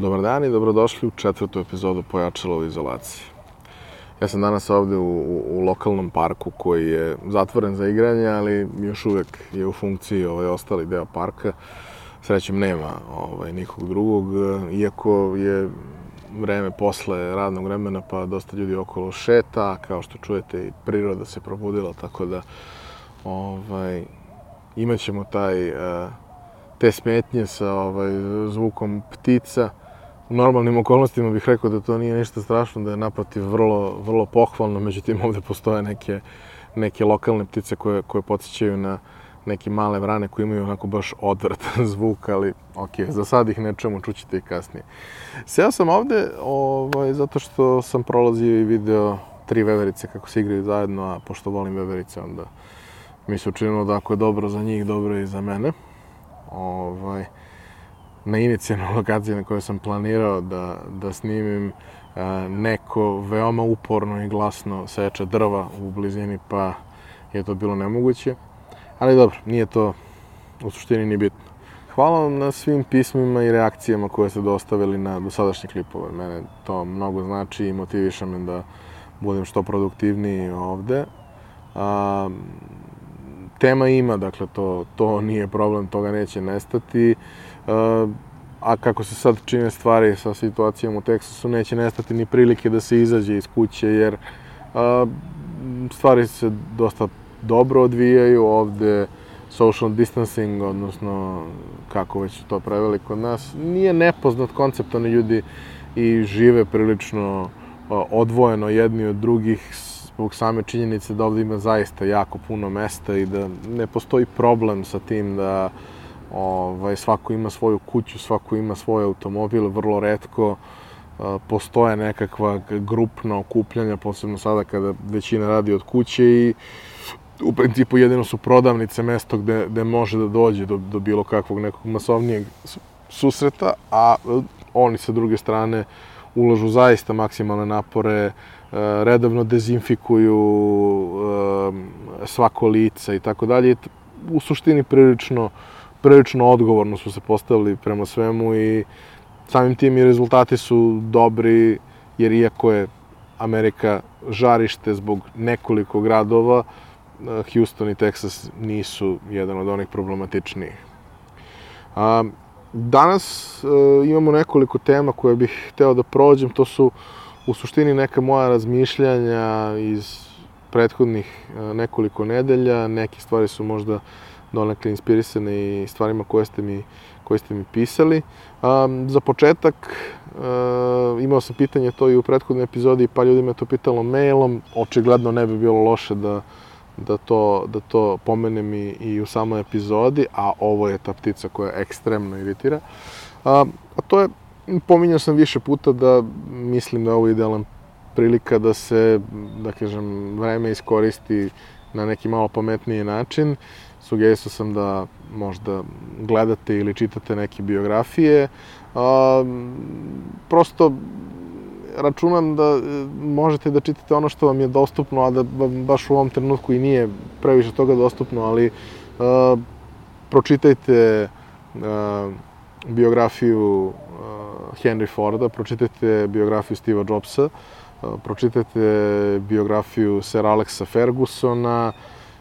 Dobar dan i dobrodošli u četvrtu epizodu Pojačalo u izolaciji. Ja sam danas ovde u, u, u lokalnom parku koji je zatvoren za igranje, ali još uvek je u funkciji ovaj ostali deo parka. Srećem nema ovaj, nikog drugog, iako je vreme posle radnog vremena, pa dosta ljudi okolo šeta, kao što čujete i priroda se probudila, tako da ovaj, imaćemo taj, uh, te smetnje sa ovaj, zvukom ptica. U normalnim okolnostima bih rekao da to nije ništa strašno, da je naprotiv vrlo, vrlo pohvalno, međutim ovde postoje neke, neke lokalne ptice koje, koje podsjećaju na neke male vrane koje imaju onako baš odvratan zvuk, ali ok, za sad ih ne čemu, čućete i kasnije. Seo sam ovde ovaj, zato što sam prolazio i video tri veverice kako se igraju zajedno, a pošto volim veverice, onda mi se učinilo da ako je dobro za njih, dobro je i za mene. Ovaj, na inicijalnoj lokaciji na kojoj sam planirao da, da snimim neko veoma uporno i glasno seče drva u blizini, pa je to bilo nemoguće. Ali dobro, nije to u suštini ni bitno. Hvala vam na svim pismima i reakcijama koje ste dostavili na dosadašnje klipove. Mene to mnogo znači i motiviša me da budem što produktivniji ovde. A, tema ima, dakle, to, to nije problem, toga neće nestati. A, kako se sad čine stvari sa situacijom u Teksasu, neće nestati ni prilike da se izađe iz kuće, jer a, stvari se dosta dobro odvijaju. Ovde, social distancing, odnosno kako već to preveli kod nas, nije nepoznat koncept, oni ljudi i žive prilično odvojeno jedni od drugih zbog same činjenice da ovde ima zaista jako puno mesta i da ne postoji problem sa tim da ovaj, svako ima svoju kuću, svako ima svoj automobil, vrlo redko postoje nekakva grupna okupljanja, posebno sada kada većina radi od kuće i u principu jedino su prodavnice mesto gde, gde može da dođe do, do bilo kakvog nekog masovnijeg susreta, a e, oni sa druge strane ulažu zaista maksimalne napore, e, redovno dezinfikuju e, svako lice i tako dalje. U suštini prilično, prilično odgovorno su se postavili prema svemu i samim tim i rezultati su dobri, jer iako je Amerika žarište zbog nekoliko gradova, Houston i Texas nisu jedan od onih problematičnijih. A, danas a, e, imamo nekoliko tema koje bih hteo da prođem, to su u suštini neka moja razmišljanja iz prethodnih a, e, nekoliko nedelja, neke stvari su možda donekle inspirisane i stvarima koje ste mi, koje ste mi pisali. A, za početak, e, imao sam pitanje to i u prethodnoj epizodi, pa ljudi me to pitalo mailom, očigledno ne bi bilo loše da da to, da to pomenem i, i u samoj epizodi, a ovo je ta ptica koja ekstremno iritira. A, a to je, pominjao sam više puta da mislim da je ovo idealan prilika da se, da kažem, vreme iskoristi na neki malo pametniji način. Sugerisao sam da možda gledate ili čitate neke biografije. A, prosto računam da e, možete da čitate ono što vam je dostupno, a da baš u ovom trenutku i nije previše toga dostupno, ali uh, pročitajte uh, biografiju uh, Henry Forda, pročitajte biografiju Steve'a Jobsa, uh, pročitajte biografiju Sir Alexa Fergusona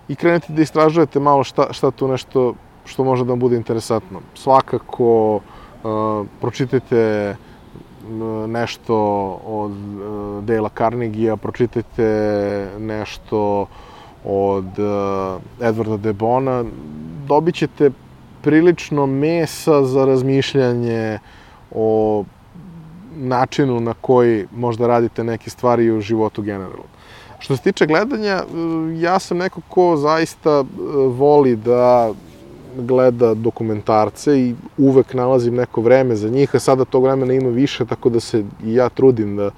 i krenete da istražujete malo šta, šta tu nešto što može da vam bude interesantno. Svakako uh, pročitajte nešto od uh, Dale Carnegie-a, pročitajte nešto od uh, Edwarda de Bona, dobit ćete prilično mesa za razmišljanje o načinu na koji možda radite neke stvari u životu generalno. Što se tiče gledanja, ja sam neko ko zaista voli da gleda dokumentarce i uvek nalazim neko vreme za njih, a sada tog vremena ima više, tako da se i ja trudim da,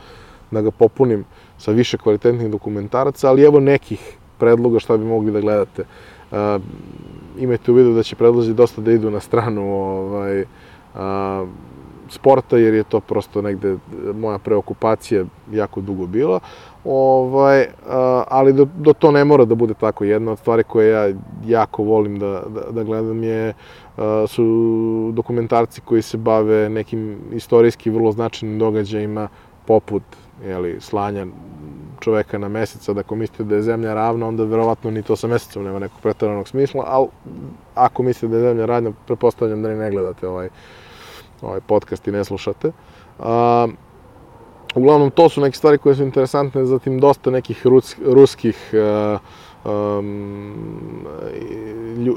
da ga popunim sa više kvalitetnih dokumentaraca, ali evo nekih predloga šta bi mogli da gledate. Uh, imajte u vidu da će predlozi dosta da idu na stranu ovaj, uh, sporta, jer je to prosto negde moja preokupacija jako dugo bila, Ovaj, ali do, do to ne mora da bude tako. Jedna od stvari koje ja jako volim da, da, da gledam je su dokumentarci koji se bave nekim istorijski vrlo značajnim događajima poput jeli, slanja čoveka na mesec, da ako mislite da je zemlja ravna, onda verovatno ni to sa mesecom nema nekog pretaranog smisla, ali ako mislite da je zemlja ravna, prepostavljam da ne gledate ovaj, ovaj podcast i ne slušate. A, uglavnom, to su neke stvari koje su interesantne, zatim dosta nekih rus, ruskih uh, um,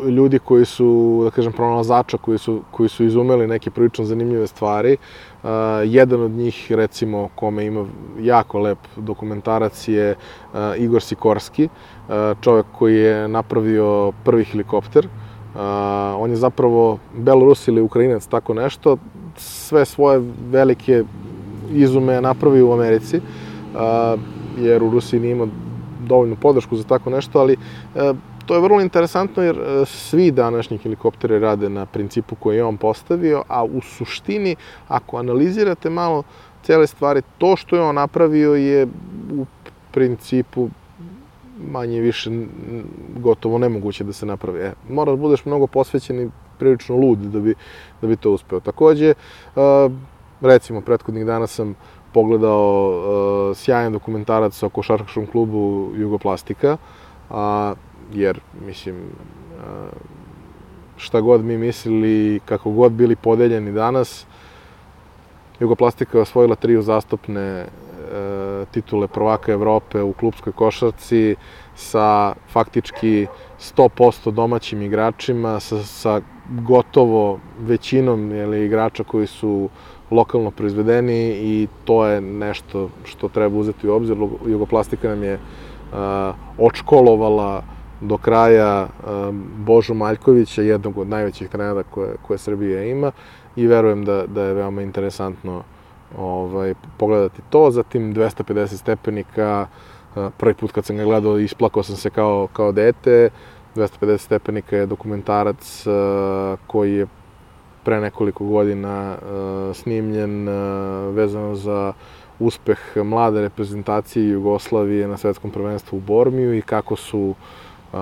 ljudi koji su, da kažem, pronalazača, koji su, koji su izumeli neke prilično zanimljive stvari. Uh, jedan od njih, recimo, kome ima jako lep dokumentarac je uh, Igor Sikorski, uh, čovek koji je napravio prvi helikopter. Uh, on je zapravo Belorus ili Ukrajinac, tako nešto. Sve svoje velike izume napravio u Americi, uh, jer u Rusiji nije imao dovoljnu podršku za tako nešto, ali e, to je vrlo interesantno jer e, svi današnji helikoptere rade na principu koji je on postavio, a u suštini, ako analizirate malo cele stvari, to što je on napravio je u principu manje više gotovo nemoguće da se napravi. E, moraš da budeš mnogo posvećen i prilično lud da bi, da bi to uspeo. Takođe, e, recimo, prethodnih dana sam pogledao uh, sjajan dokumentarac o košarkaškom klubu Jugoplastika, a, jer, mislim, uh, šta god mi mislili, kako god bili podeljeni danas, Jugoplastika je osvojila tri uzastopne titule prvaka Evrope u klubskoj košarci sa faktički 100% domaćim igračima, sa, sa gotovo većinom jeli, igrača koji su lokalno proizvedeni i to je nešto što treba uzeti u obzir. Jugoplastika nam je uh, odškolovala do kraja uh, Božu Maljkovića, jednog od najvećih trenera koje, koje Srbija ima i verujem da, da je veoma interesantno ovaj, pogledati to. Zatim 250 stepenika, uh, prvi put kad sam ga gledao isplakao sam se kao, kao dete. 250 stepenika je dokumentarac uh, koji je pre nekoliko godina uh, snimljen vezano za uspeh mlade reprezentacije Jugoslavije na svetskom prvenstvu u Bormiju i kako su uh,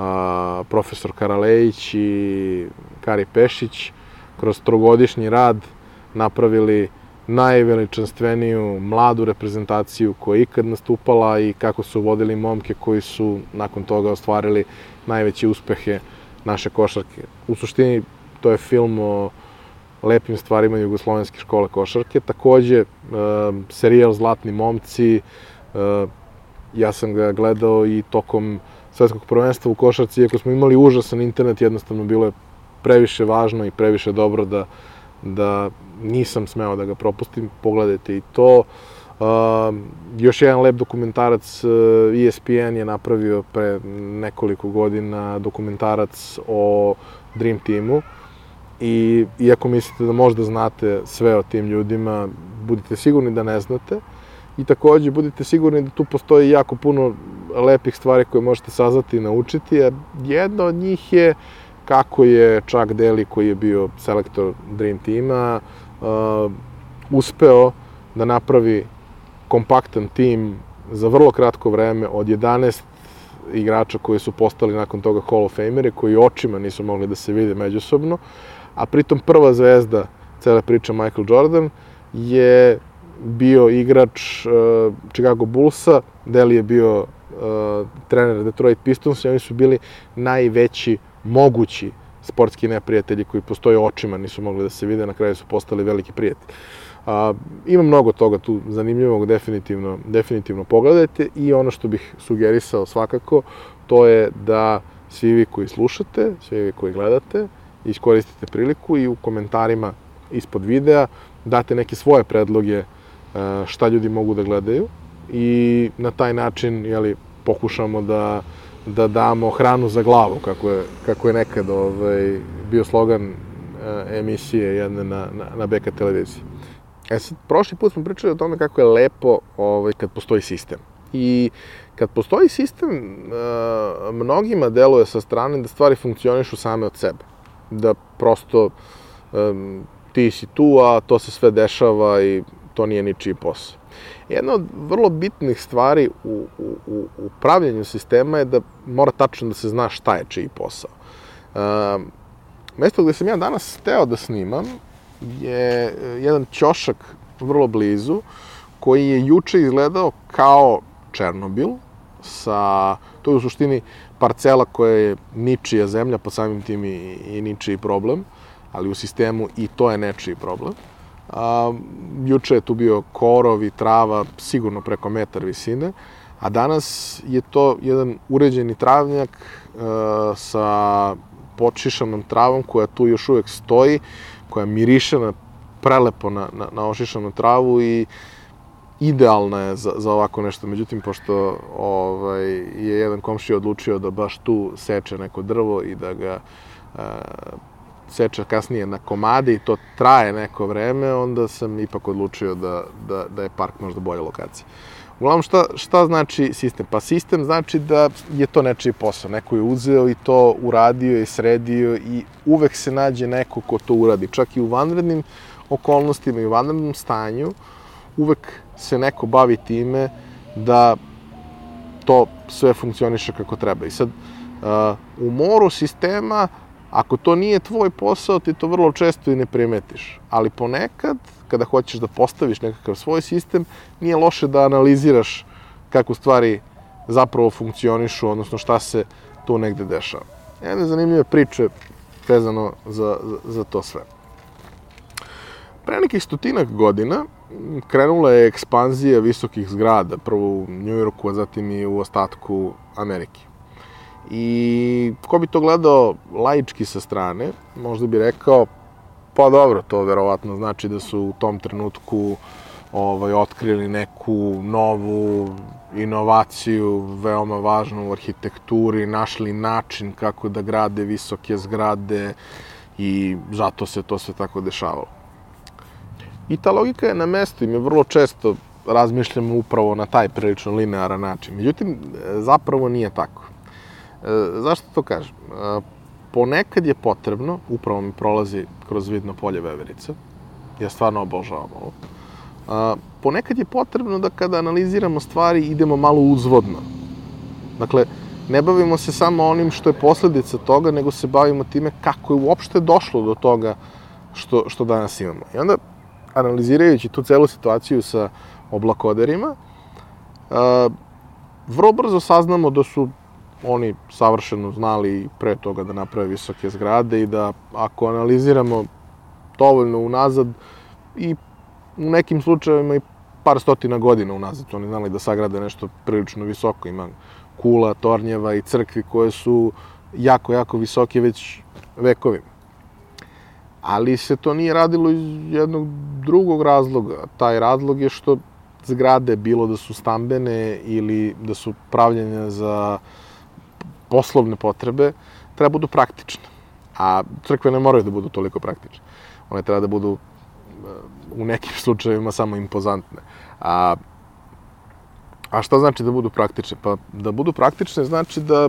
profesor Karalejić i Kari Pešić kroz trogodišnji rad napravili najveličanstveniju mladu reprezentaciju koja je ikad nastupala i kako su vodili momke koji su nakon toga ostvarili najveće uspehe naše košarke. U suštini to je film o lepim stvarima Jugoslovenske škole košarke. Takođe, uh, serijal Zlatni momci, uh, ja sam ga gledao i tokom svetskog prvenstva u košarci, iako smo imali užasan internet, jednostavno bilo je previše važno i previše dobro da, da nisam smeo da ga propustim. Pogledajte i to. Uh, još jedan lep dokumentarac uh, ESPN je napravio pre nekoliko godina dokumentarac o Dream Teamu. I iako mislite da možda znate sve o tim ljudima, budite sigurni da ne znate. I takođe budite sigurni da tu postoji jako puno lepih stvari koje možete saznati i naučiti, a jedna od njih je kako je Chuck Daly, koji je bio selektor Dream Teama, uh, uspeo da napravi kompaktan tim za vrlo kratko vreme od 11 igrača koji su postali nakon toga Hall of Famere, koji očima nisu mogli da se vide međusobno, a pritom prva zvezda cele priče Michael Jordan je bio igrač uh, Chicago Bullsa, Deli je bio uh, trener Detroit Pistons i oni su bili najveći mogući sportski neprijatelji koji postoje očima, nisu mogli da se vide, na kraju su postali veliki prijatelji. A, ima mnogo toga tu zanimljivog, definitivno, definitivno pogledajte i ono što bih sugerisao svakako, to je da svi vi koji slušate, svi vi koji gledate, iskoristite priliku i u komentarima ispod videa date neke svoje predloge e, šta ljudi mogu da gledaju i na taj način jeli, pokušamo da, da damo hranu za glavu, kako je, kako je nekad ovaj, bio slogan e, emisije jedne na, na, na BK televiziji. E sad, prošli put smo pričali o tome kako je lepo ovaj, kad postoji sistem. I kad postoji sistem, e, mnogima deluje sa strane da stvari funkcionišu same od sebe da prosto ti si tu, a to se sve dešava i to nije ničiji posao. Jedna od vrlo bitnih stvari u, u, u u pravljenju sistema je da mora tačno da se zna šta je čiji posao. Uh, mesto gde sam ja danas teo da snimam je e, jedan ćošak vrlo blizu, koji je juče izgledao kao Černobil, sa, to je u suštini parcela koja je ničija zemlja, pa samim tim i, i ničiji problem, ali u sistemu i to je nečiji problem. A, juče je tu bio korov i trava sigurno preko metar visine, a danas je to jedan uređeni travnjak e, sa počišanom travom koja tu još uvek stoji, koja miriše na prelepo na, na, na ošišanu travu i idealna je za, za ovako nešto. Međutim, pošto ovaj, je jedan komšija odlučio da baš tu seče neko drvo i da ga e, seče kasnije na komade i to traje neko vreme, onda sam ipak odlučio da, da, da je park možda bolja lokacija. Uglavnom, šta, šta znači sistem? Pa sistem znači da je to nečiji posao. Neko je uzeo i to uradio i sredio i uvek se nađe neko ko to uradi. Čak i u vanrednim okolnostima i u vanrednom stanju, uvek se neko bavi time da to sve funkcioniše kako treba. I sad, uh, u moru sistema, ako to nije tvoj posao, ti to vrlo često i ne primetiš. Ali ponekad, kada hoćeš da postaviš nekakav svoj sistem, nije loše da analiziraš kako stvari zapravo funkcionišu, odnosno šta se tu negde dešava. Jedne zanimljive priče vezano za, za, za to sve. Pre nekih stotinak godina krenula je ekspanzija visokih zgrada, prvo u Njujorku, a zatim i u ostatku Amerike. I ko bi to gledao laički sa strane, možda bi rekao, pa dobro, to verovatno znači da su u tom trenutku ovaj, otkrili neku novu inovaciju, veoma važnu u arhitekturi, našli način kako da grade visoke zgrade i zato se to sve tako dešavalo. I ta logika je na mestu i mi vrlo često razmišljamo upravo na taj prilično linearan način. Međutim, zapravo nije tako. E, zašto to kažem? E, ponekad je potrebno, upravo mi prolazi kroz vidno polje veverica, ja stvarno obožavam ovo, a, ponekad je potrebno da kada analiziramo stvari idemo malo uzvodno. Dakle, ne bavimo se samo onim što je posledica toga, nego se bavimo time kako je uopšte došlo do toga što, što danas imamo. I onda analizirajući tu celu situaciju sa oblakoderima, uh, vrlo brzo saznamo da su oni savršeno znali pre toga da naprave visoke zgrade i da ako analiziramo dovoljno unazad i u nekim slučajevima i par stotina godina unazad oni znali da sagrade nešto prilično visoko. Ima kula, tornjeva i crkvi koje su jako, jako visoke već vekovima ali se to nije radilo iz jednog drugog razloga. Taj razlog je što zgrade, bilo da su stambene ili da su pravljene za poslovne potrebe, treba budu praktične. A crkve ne moraju da budu toliko praktične. One treba da budu u nekim slučajevima samo impozantne. A, a šta znači da budu praktične? Pa da budu praktične znači da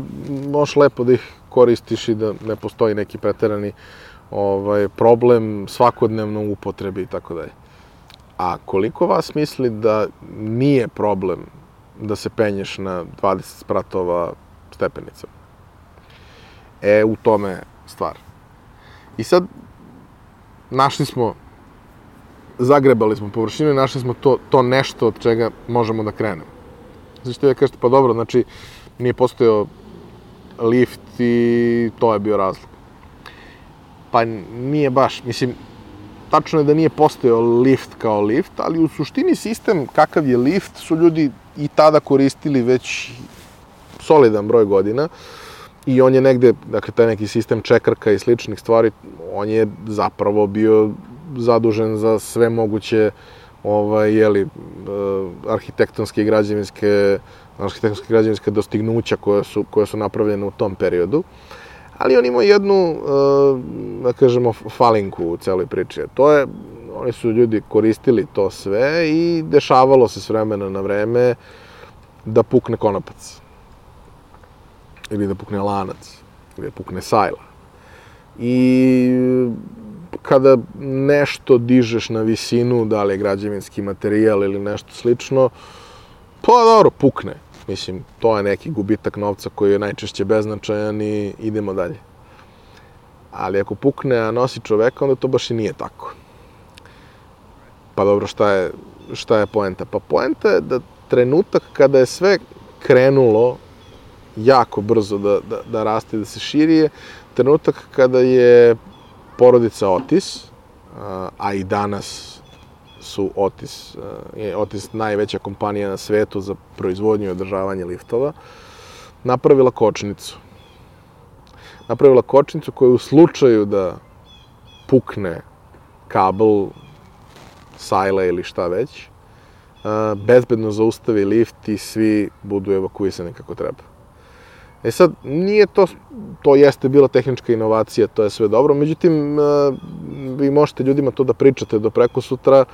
možeš lepo da ih koristiš i da ne postoji neki preterani ovaj, problem svakodnevno u upotrebi i tako dalje. A koliko vas misli da nije problem da se penješ na 20 spratova stepenica? E, u tome stvar. I sad, našli smo, zagrebali smo površinu i našli smo to, to nešto od čega možemo da krenemo. Znači, što vi kažete, pa dobro, znači, nije postojao lift i to je bio razlog. Pa nije baš, mislim, tačno je da nije postojao lift kao lift, ali u suštini sistem kakav je lift su ljudi i tada koristili već solidan broj godina i on je negde, dakle, taj neki sistem čekrka i sličnih stvari, on je zapravo bio zadužen za sve moguće ovaj, jeli, eh, arhitektonske i građevinske, arhitektonske i građevinske dostignuća koje su, koje su napravljene u tom periodu. Ali on ima jednu, uh, da kažemo, falinku u celoj priči. To je, oni su ljudi koristili to sve i dešavalo se s vremena na vreme da pukne konopac. Ili da pukne lanac. Ili da pukne sajla. I kada nešto dižeš na visinu, da li je građevinski materijal ili nešto slično, pa dobro, pukne. Mislim, to je neki gubitak novca koji je najčešće beznačajan i idemo dalje. Ali ako pukne, a nosi čoveka, onda to baš i nije tako. Pa dobro, šta je, šta je poenta? Pa poenta je da trenutak kada je sve krenulo jako brzo da, da, da raste, da se širi je trenutak kada je porodica Otis, a i danas su Otis, je Otis najveća kompanija na svetu za proizvodnju i održavanje liftova, napravila kočnicu. Napravila kočnicu koja u slučaju da pukne kabel, sajla ili šta već, bezbedno zaustavi lift i svi budu evakuisani kako treba. E sad, nije to, to jeste bila tehnička inovacija, to je sve dobro, međutim, vi možete ljudima to da pričate do preko sutra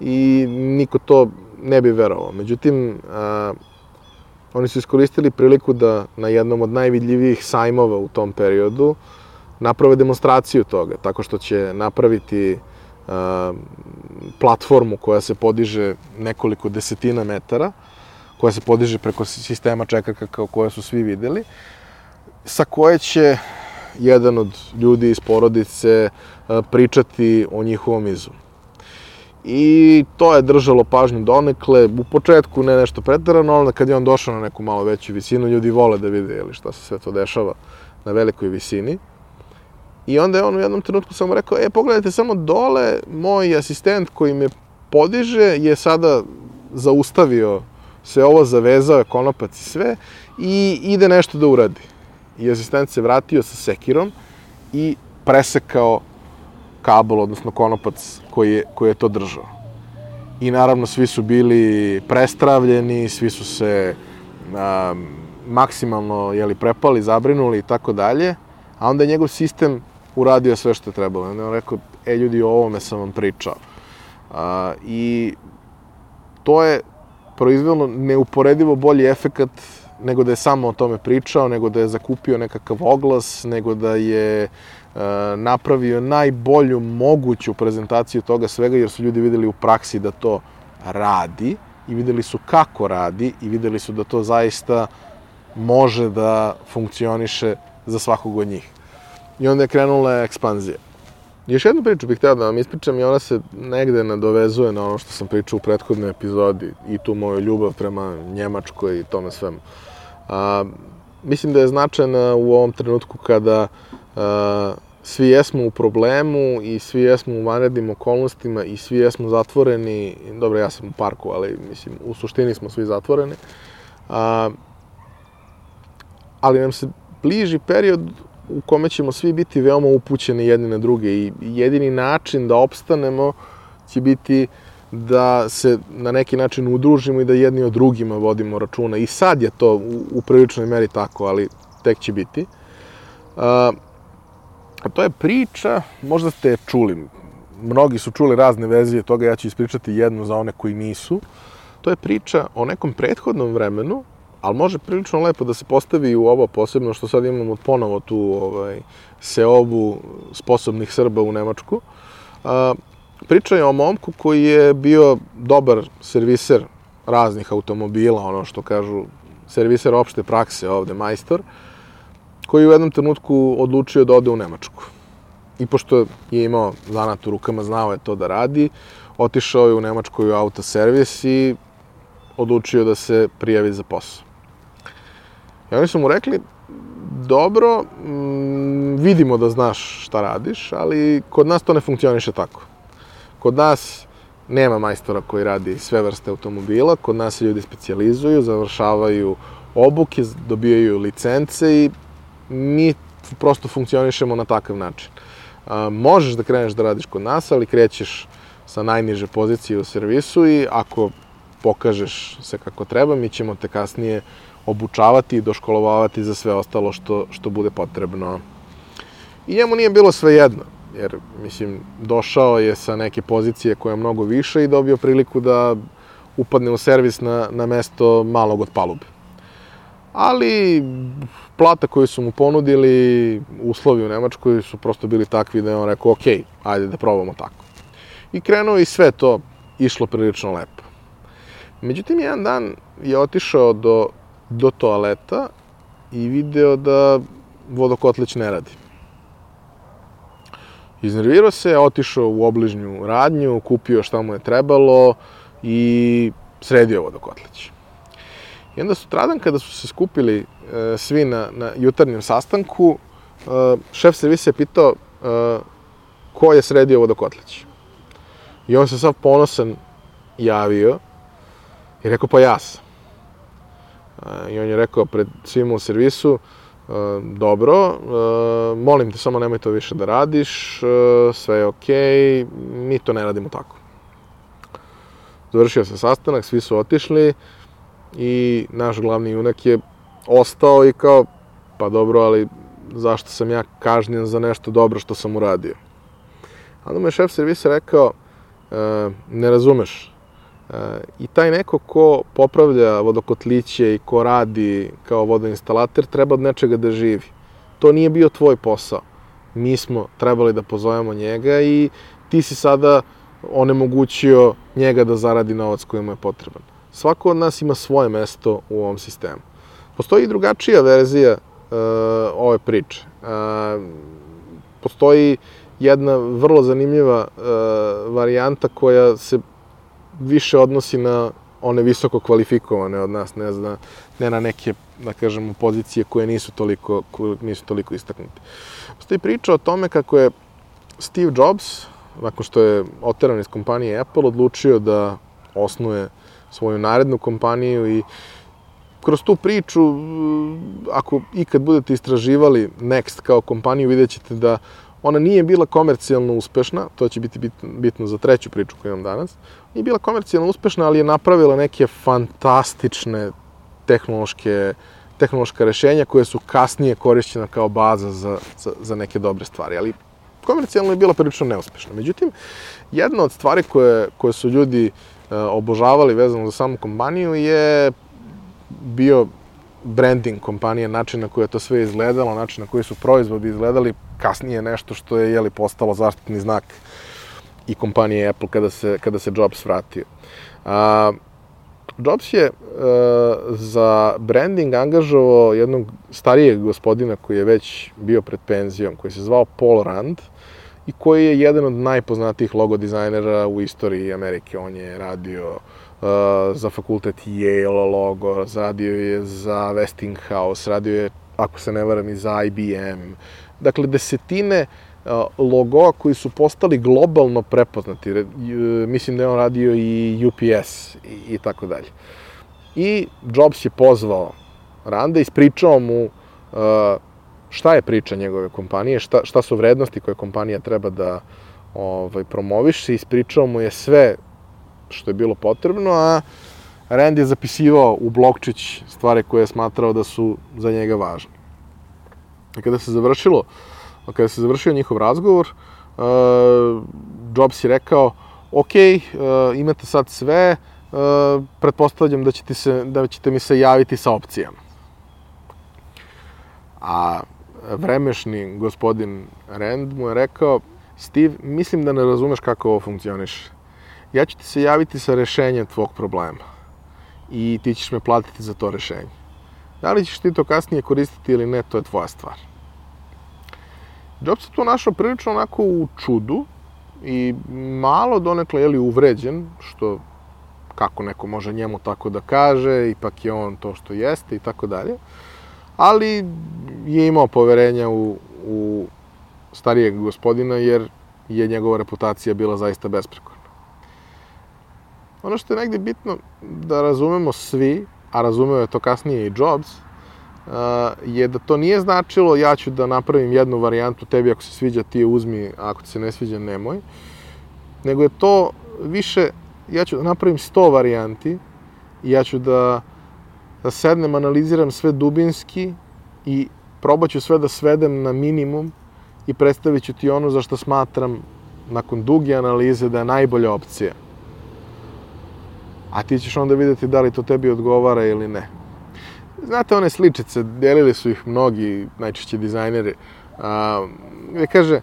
i niko to ne bi verovao. Međutim, oni su iskoristili priliku da na jednom od najvidljivijih sajmova u tom periodu naprave demonstraciju toga, tako što će napraviti platformu koja se podiže nekoliko desetina metara, koja se podiže preko sistema čekaka kao koje su svi videli, sa koje će jedan od ljudi iz porodice pričati o njihovom izu. I to je držalo pažnju donekle, u početku ne nešto pretarano, ali kad je on došao na neku malo veću visinu, ljudi vole da vide jeli, šta se sve to dešava na velikoj visini. I onda je on u jednom trenutku samo rekao, e, pogledajte samo dole, moj asistent koji me podiže je sada zaustavio se ovo, zavezao konopac i sve i ide nešto da uradi. I asistent se vratio sa sekirom i presekao kabel, odnosno konopac koji je, koji je to držao. I naravno svi su bili prestravljeni, svi su se a, maksimalno jeli, prepali, zabrinuli i tako dalje, a onda je njegov sistem uradio sve što je trebalo. Onda je on rekao, e ljudi, o ovome sam vam pričao. A, I to je proizvelo neuporedivo bolji efekat nego da je samo o tome pričao, nego da je zakupio nekakav oglas, nego da je e, napravio najbolju moguću prezentaciju toga svega, jer su ljudi videli u praksi da to radi i videli su kako radi i videli su da to zaista može da funkcioniše za svakog od njih. I onda je krenula ekspanzija. Još jednu priču bih hteo da vam ispričam i ona se negde nadovezuje na ono što sam pričao u prethodnoj epizodi i tu moju ljubav prema Njemačkoj i tome svemu. A, mislim da je značajna u ovom trenutku kada a, svi jesmo u problemu i svi jesmo u vanrednim okolnostima i svi jesmo zatvoreni, dobro ja sam u parku, ali mislim u suštini smo svi zatvoreni, a, ali nam se bliži period u kome ćemo svi biti veoma upućeni jedni na druge i jedini način da opstanemo će biti da se na neki način udružimo i da jedni od drugima vodimo računa. I sad je to u, u priličnoj meri tako, ali tek će biti. A, a to je priča, možda ste čuli, mnogi su čuli razne verzije toga, ja ću ispričati jednu za one koji nisu. To je priča o nekom prethodnom vremenu ali može prilično lepo da se postavi u ovo posebno što sad imamo ponovo tu ovaj, seobu sposobnih Srba u Nemačku. A, priča je o momku koji je bio dobar serviser raznih automobila, ono što kažu serviser opšte prakse ovde, majstor, koji u jednom trenutku odlučio da ode u Nemačku. I pošto je imao zanat u rukama, znao je to da radi, otišao je u Nemačkoj autoservis i odlučio da se prijavi za posao. I oni su mu rekli, dobro, mm, vidimo da znaš šta radiš, ali kod nas to ne funkcioniše tako. Kod nas nema majstora koji radi sve vrste automobila, kod nas se ljudi specializuju, završavaju obuke, dobijaju licence i mi prosto funkcionišemo na takav način. A, možeš da kreneš da radiš kod nas, ali krećeš sa najniže pozicije u servisu i ako pokažeš se kako treba, mi ćemo te kasnije obučavati i doškolovavati za sve ostalo što, što bude potrebno. I njemu nije bilo sve jedno, jer, mislim, došao je sa neke pozicije koja je mnogo više i dobio priliku da upadne u servis na, na mesto malog od palube. ali plata koju su mu ponudili, uslovi u Nemačkoj su prosto bili takvi da je on rekao, ok, ajde da probamo tako. I krenuo i sve to išlo prilično lepo. Međutim, jedan dan je otišao do, do toaleta i video da vodokotlić ne radi. Iznervirao se, otišao u obližnju radnju, kupio šta mu je trebalo i sredio vodokotlić. I onda sutradan kada su se skupili e, svi na, na jutarnjem sastanku, e, šef servisa je pitao e, ko je sredio vodokotlić. I on se sav ponosan javio i rekao pa ja sam. I on je rekao pred svima u servisu, e, dobro, e, molim te samo nemoj to više da radiš, e, sve je okej, okay, mi to ne radimo tako. Završio se sastanak, svi su otišli, i naš glavni junak je ostao i kao, pa dobro, ali zašto sam ja kažnjen za nešto dobro što sam uradio? Onda mu je šef servisa rekao, ne razumeš, i taj neko ko popravlja vodokotliće i ko radi kao vodoinstalater treba od nečega da živi. To nije bio tvoj posao. Mi smo trebali da pozovemo njega i ti si sada onemogućio njega da zaradi novac koji mu je potreban svako od nas ima svoje mesto u ovom sistemu. Postoji i drugačija verzija uh, ove priče. Uh, postoji jedna vrlo zanimljiva uh, varijanta koja se više odnosi na one visoko kvalifikovane od nas, ne, zna, ne na neke, da kažemo, pozicije koje nisu toliko, koje nisu toliko istaknute. Postoji priča o tome kako je Steve Jobs, nakon što je oteran iz kompanije Apple, odlučio da osnuje svoju narednu kompaniju i kroz tu priču, ako ikad budete istraživali Next kao kompaniju, vidjet ćete da ona nije bila komercijalno uspešna, to će biti bitno, za treću priču koju imam danas, nije bila komercijalno uspešna, ali je napravila neke fantastične tehnološke, tehnološka rešenja koje su kasnije korišćena kao baza za, za, za neke dobre stvari, ali komercijalno je bila prilično neuspešna. Međutim, jedna od stvari koje, koje su ljudi E, obožavali vezano za samu kompaniju je bio branding kompanije, način na koji je to sve izgledalo, način na koji su proizvodi izgledali, kasnije nešto što je jeli, postalo zaštitni znak i kompanije Apple kada se, kada se Jobs vratio. A, Jobs je uh, za branding angažovao jednog starijeg gospodina koji je već bio pred penzijom, koji se zvao Paul Rand, i koji je jedan od najpoznatijih logo dizajnera u istoriji Amerike. On je radio uh, za fakultet Yale logo, radio je za Westinghouse, radio je, ako se ne varam, i za IBM. Dakle, desetine uh, logoa koji su postali globalno prepoznati. Mislim da je on radio i UPS i, i tako dalje. I Jobs je pozvao Randa, ispričao mu uh, šta je priča njegove kompanije, šta, šta su vrednosti koje kompanija treba da ovaj, promoviše, ispričao mu je sve što je bilo potrebno, a Rand je zapisivao u blokčić stvari koje je smatrao da su za njega važne. I kada se završilo, kada se završio njihov razgovor, uh, Jobs je rekao, ok, uh, imate sad sve, uh, pretpostavljam da ćete, se, da ćete mi se javiti sa opcijama. A vremešni gospodin Rand mu je rekao, Steve, mislim da ne razumeš kako ovo funkcioniše. Ja ću ti se javiti sa rešenjem tvog problema i ti ćeš me platiti za to rešenje. Da li ćeš ti to kasnije koristiti ili ne, to je tvoja stvar. Jobs je tu našao prilično onako u čudu i malo donekle je li uvređen, što kako neko može njemu tako da kaže, ipak je on to što jeste i tako dalje ali je imao poverenja u, u starijeg gospodina, jer je njegova reputacija bila zaista besprekorna. Ono što je negdje bitno da razumemo svi, a razumeo je to kasnije i Jobs, je da to nije značilo ja ću da napravim jednu varijantu, tebi ako se sviđa ti je uzmi, a ako ti se ne sviđa nemoj, nego je to više, ja ću da napravim 100 varijanti i ja ću da da sednem, analiziram sve dubinski i probat ću sve da svedem na minimum i predstavit ću ti ono za što smatram nakon duge analize da je najbolja opcija. A ti ćeš onda videti da li to tebi odgovara ili ne. znate one sličice, delili su ih mnogi, najčešće dizajneri, a, gde kaže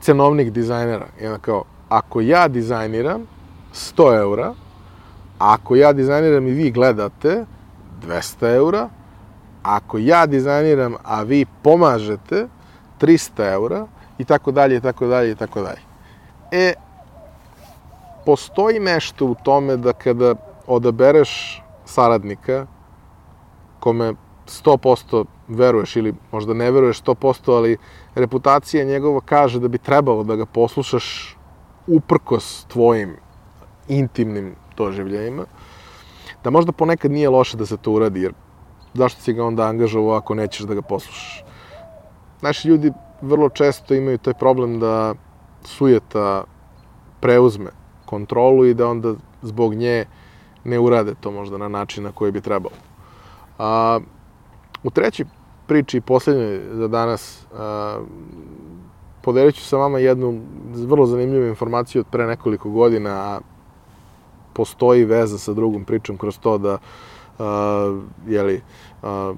cenovnik dizajnera, jedna kao, ako ja dizajniram 100 eura, ako ja dizajniram i vi gledate 200 eura, ako ja dizajniram, a vi pomažete 300 eura, i tako dalje, i tako dalje, i tako dalje. E, postoji nešto u tome da kada odabereš saradnika kome 100% veruješ ili možda ne veruješ 100%, ali reputacija njegova kaže da bi trebalo da ga poslušaš uprkos tvojim intimnim doživljajima, da možda ponekad nije loše da se to uradi, jer zašto si ga onda angažovao ako nećeš da ga poslušaš? Naši ljudi vrlo često imaju taj problem da sujeta preuzme kontrolu i da onda zbog nje ne urade to možda na način na koji bi trebalo. A, u trećoj priči poslednjoj za danas a, podelit ću sa vama jednu vrlo zanimljivu informaciju od pre nekoliko godina, a postoji veza sa drugom pričom kroz to da a, jeli, a,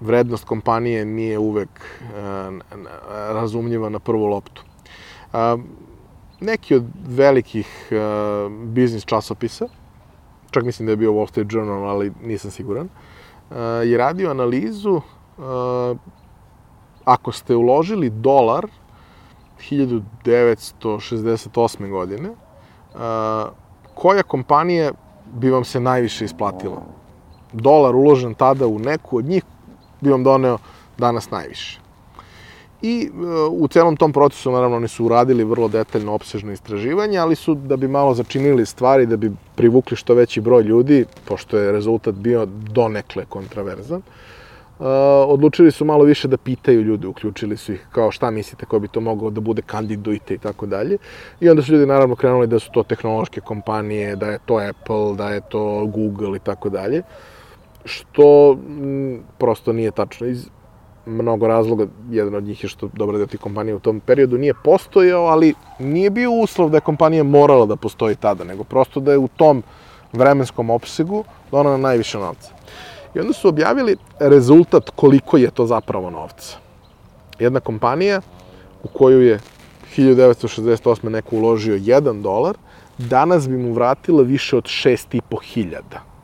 vrednost kompanije nije uvek a, razumljiva na prvu loptu. A, neki od velikih a, biznis časopisa, čak mislim da je bio Wall Street Journal, ali nisam siguran, a, je radio analizu a, ako ste uložili dolar 1968. godine, a, koja kompanija bi vam se najviše isplatila? Dolar uložen tada u neku od njih bi vam doneo danas najviše. I e, u celom tom procesu, naravno, oni su uradili vrlo detaljno, opsežno istraživanje, ali su, da bi malo začinili stvari, da bi privukli što veći broj ljudi, pošto je rezultat bio donekle kontraverzan, uh, odlučili su malo više da pitaju ljude, uključili su ih kao šta mislite ko bi to mogao da bude, kandidujte i tako dalje. I onda su ljudi naravno krenuli da su to tehnološke kompanije, da je to Apple, da je to Google i tako dalje. Što prosto nije tačno. Iz mnogo razloga, jedan od njih je što dobro da ti kompanija u tom periodu nije postojao, ali nije bio uslov da je kompanija morala da postoji tada, nego prosto da je u tom vremenskom opsegu donala najviše novca. I onda su objavili rezultat koliko je to zapravo novca. Jedna kompanija u koju je 1968. neko uložio 1 dolar, danas bi mu vratila više od 6,5 hiljada.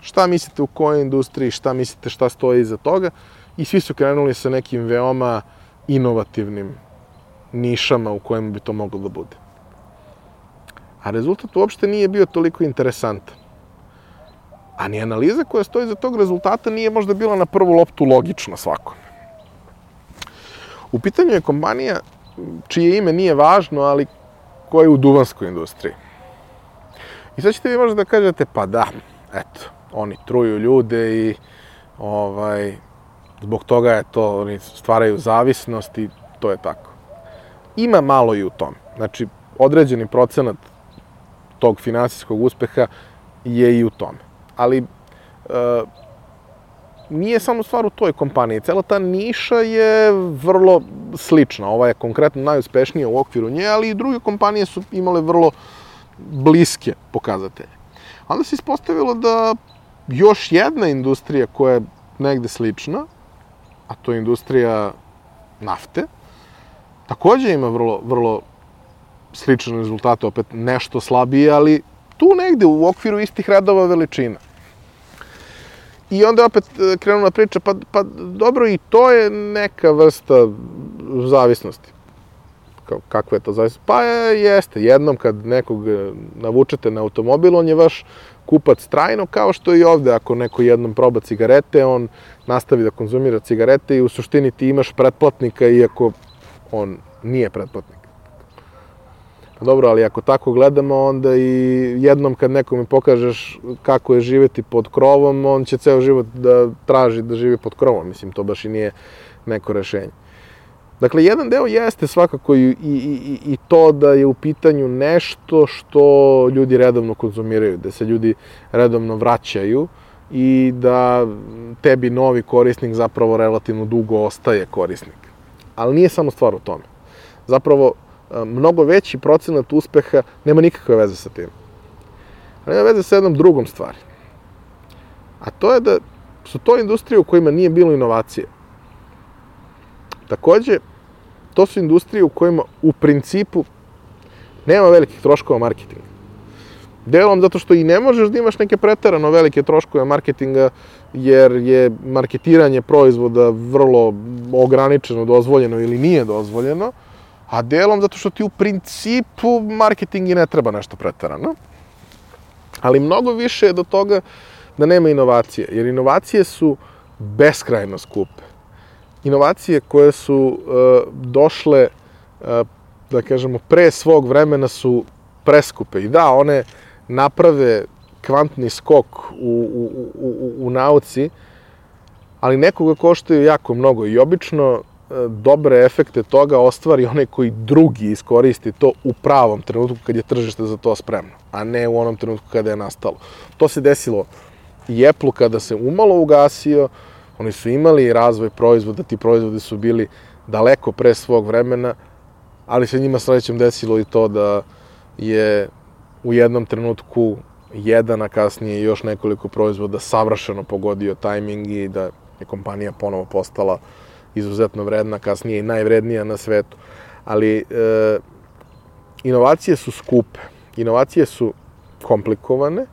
Šta mislite u kojoj industriji, šta mislite šta stoji iza toga? I svi su krenuli sa nekim veoma inovativnim nišama u kojima bi to moglo da bude. A rezultat uopšte nije bio toliko interesantan. A ni analiza koja stoji za tog rezultata nije možda bila na prvu loptu logična svakome. U pitanju je kompanija čije ime nije važno, ali koja je u duvanskoj industriji. I sad ćete vi možda da kažete, pa da, eto, oni truju ljude i ovaj, zbog toga je to, oni stvaraju zavisnost i to je tako. Ima malo i u tom. Znači, određeni procenat tog finansijskog uspeha je i u tome ali e, nije samo stvar u toj kompaniji. Cela ta niša je vrlo slična. Ova je konkretno najuspešnija u okviru nje, ali i druge kompanije su imale vrlo bliske pokazatelje. Onda se ispostavilo da još jedna industrija koja je negde slična, a to je industrija nafte, takođe ima vrlo, vrlo slične rezultate, opet nešto slabije, ali tu negde u okviru istih redova veličina. I onda opet e, krenula priča, pa, pa dobro i to je neka vrsta zavisnosti. Kao, kakva je to zavisnost? Pa je, jeste, jednom kad nekog e, navučete na automobil, on je vaš kupac trajno, kao što i ovde, ako neko jednom proba cigarete, on nastavi da konzumira cigarete i u suštini ti imaš pretplatnika, iako on nije pretplatnik. Dobro, ali ako tako gledamo, onda i jednom kad nekome pokažeš kako je živeti pod krovom, on će ceo život da traži da živi pod krovom. Mislim, to baš i nije neko rešenje. Dakle, jedan deo jeste svakako i, i, i, i to da je u pitanju nešto što ljudi redovno konzumiraju, da se ljudi redovno vraćaju i da tebi novi korisnik zapravo relativno dugo ostaje korisnik. Ali nije samo stvar u tome. Zapravo, mnogo veći procenat uspeha nema nikakve veze sa tim. Ali nema veze sa jednom drugom stvari. A to je da su to industrije u kojima nije bilo inovacije. Takođe, to su industrije u kojima u principu nema velikih troškova marketinga. Delom zato što i ne možeš da imaš neke preterano velike troškove marketinga, jer je marketiranje proizvoda vrlo ograničeno, dozvoljeno ili nije dozvoljeno, a delom zato što ti u principu marketing i ne treba nešto preterano. Ali mnogo više je do toga da nema inovacije, jer inovacije su beskrajno skupe. Inovacije koje su uh, došle, uh, da kažemo, pre svog vremena su preskupe. I da, one naprave kvantni skok u, u, u, u nauci, ali nekoga koštaju jako mnogo i obično dobre efekte toga ostvari onaj koji drugi iskoristi to u pravom trenutku kad je tržište za to spremno, a ne u onom trenutku kada je nastalo. To se desilo i Apple kada se umalo ugasio, oni su imali razvoj proizvoda, ti proizvodi su bili daleko pre svog vremena, ali se njima srećem desilo i to da je u jednom trenutku jedan, a kasnije još nekoliko proizvoda savršeno pogodio tajming i da je kompanija ponovo postala izuzetno vredna, kasnije i najvrednija na svetu. Ali e, inovacije su skupe, inovacije su komplikovane,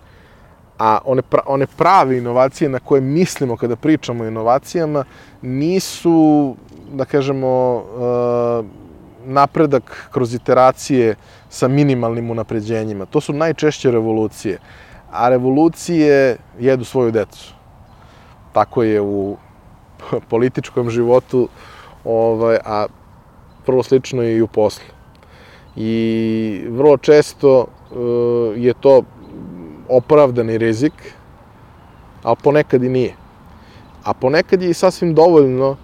a one, pra, one prave inovacije na koje mislimo kada pričamo o inovacijama nisu, da kažemo, e, napredak kroz iteracije sa minimalnim unapređenjima. To su najčešće revolucije. A revolucije jedu svoju decu. Tako je u političkom životu, ovaj, a vrlo slično i u poslu. I vrlo često uh, je to opravdani rizik, ali ponekad i nije. A ponekad je i sasvim dovoljno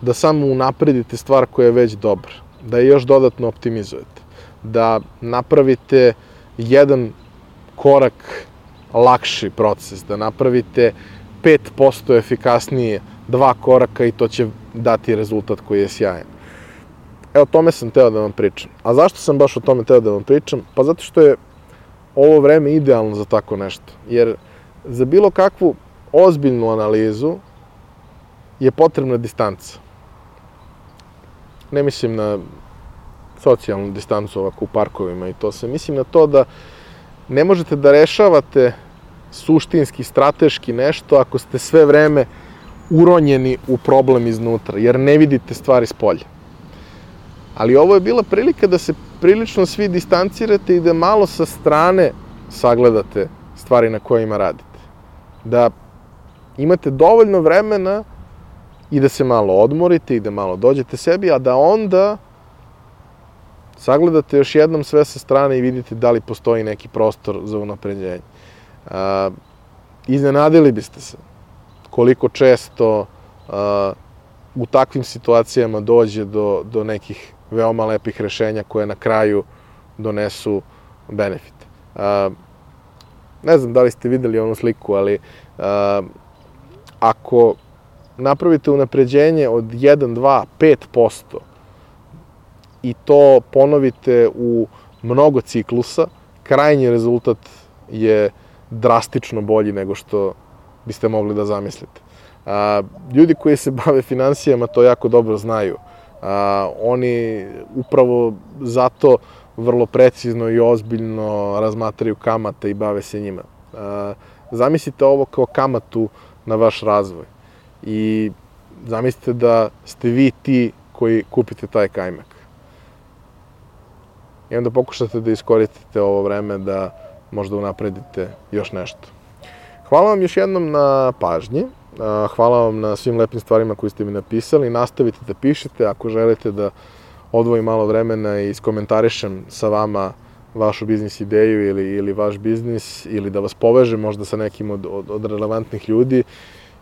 da samo unapredite stvar koja je već dobra, da je još dodatno optimizujete, da napravite jedan korak lakši proces, da napravite 5% efikasnije dva koraka i to će dati rezultat koji je sjajan. Evo, o tome sam teo da vam pričam. A zašto sam baš o tome teo da vam pričam? Pa zato što je ovo vreme idealno za tako nešto. Jer za bilo kakvu ozbiljnu analizu je potrebna distanca. Ne mislim na socijalnu distancu ovako u parkovima i to se. Mislim na to da ne možete da rešavate suštinski, strateški nešto ako ste sve vreme uronjeni u problem iznutra, jer ne vidite stvari s polja. Ali ovo je bila prilika da se prilično svi distancirate i da malo sa strane sagledate stvari na kojima radite. Da imate dovoljno vremena i da se malo odmorite i da malo dođete sebi, a da onda sagledate još jednom sve sa strane i vidite da li postoji neki prostor za unapređenje. Iznenadili biste se koliko često uh, u takvim situacijama dođe do, do nekih veoma lepih rešenja koje na kraju donesu benefit. Uh, ne znam da li ste videli onu sliku, ali ako napravite unapređenje od 1, 2, 5% i to ponovite u mnogo ciklusa, krajnji rezultat je drastično bolji nego što biste mogli da zamislite. Ljudi koji se bave financijama to jako dobro znaju. A, oni upravo zato vrlo precizno i ozbiljno razmatraju kamate i bave se njima. A, zamislite ovo kao kamatu na vaš razvoj. I zamislite da ste vi ti koji kupite taj kajmak. I onda pokušate da iskoristite ovo vreme da možda unapredite još nešto. Hvala vam još jednom na pažnji. Hvala vam na svim lepim stvarima koje ste mi napisali. Nastavite da pišete ako želite da odvojim malo vremena i iskomentarišem sa vama vašu biznis ideju ili, ili vaš biznis ili da vas povežem možda sa nekim od, od, od relevantnih ljudi.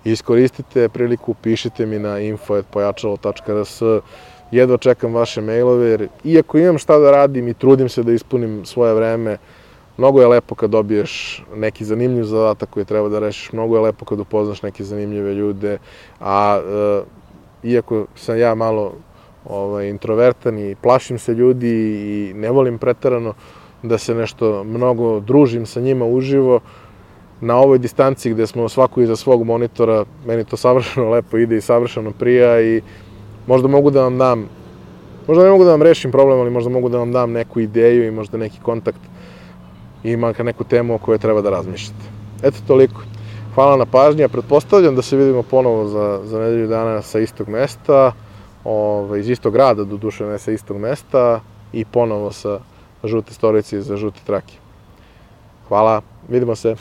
Iskoristite priliku, pišite mi na info.pojačalo.rs jedva čekam vaše mailove, jer iako imam šta da radim i trudim se da ispunim svoje vreme, Mnogo je lepo kad dobiješ neki zanimljiv zadatak koji treba da rešiš, mnogo je lepo kad upoznaš neke zanimljive ljude, a e, iako sam ja malo ovaj, introvertan i plašim se ljudi i ne volim pretarano da se nešto mnogo družim sa njima uživo, na ovoj distanci gde smo svaku iza svog monitora, meni to savršeno lepo ide i savršeno prija i možda mogu da vam dam, možda ne mogu da vam rešim problem, ali možda mogu da vam dam neku ideju i možda neki kontakt i makar neku temu o kojoj treba da razmišljate. Eto, toliko. Hvala na pažnji, ja pretpostavljam da se vidimo ponovo za, za nedelju dana sa istog mesta, ovaj, iz istog grada, do duše ne sa istog mesta, i ponovo sa žute storici za žute trake. Hvala, vidimo se.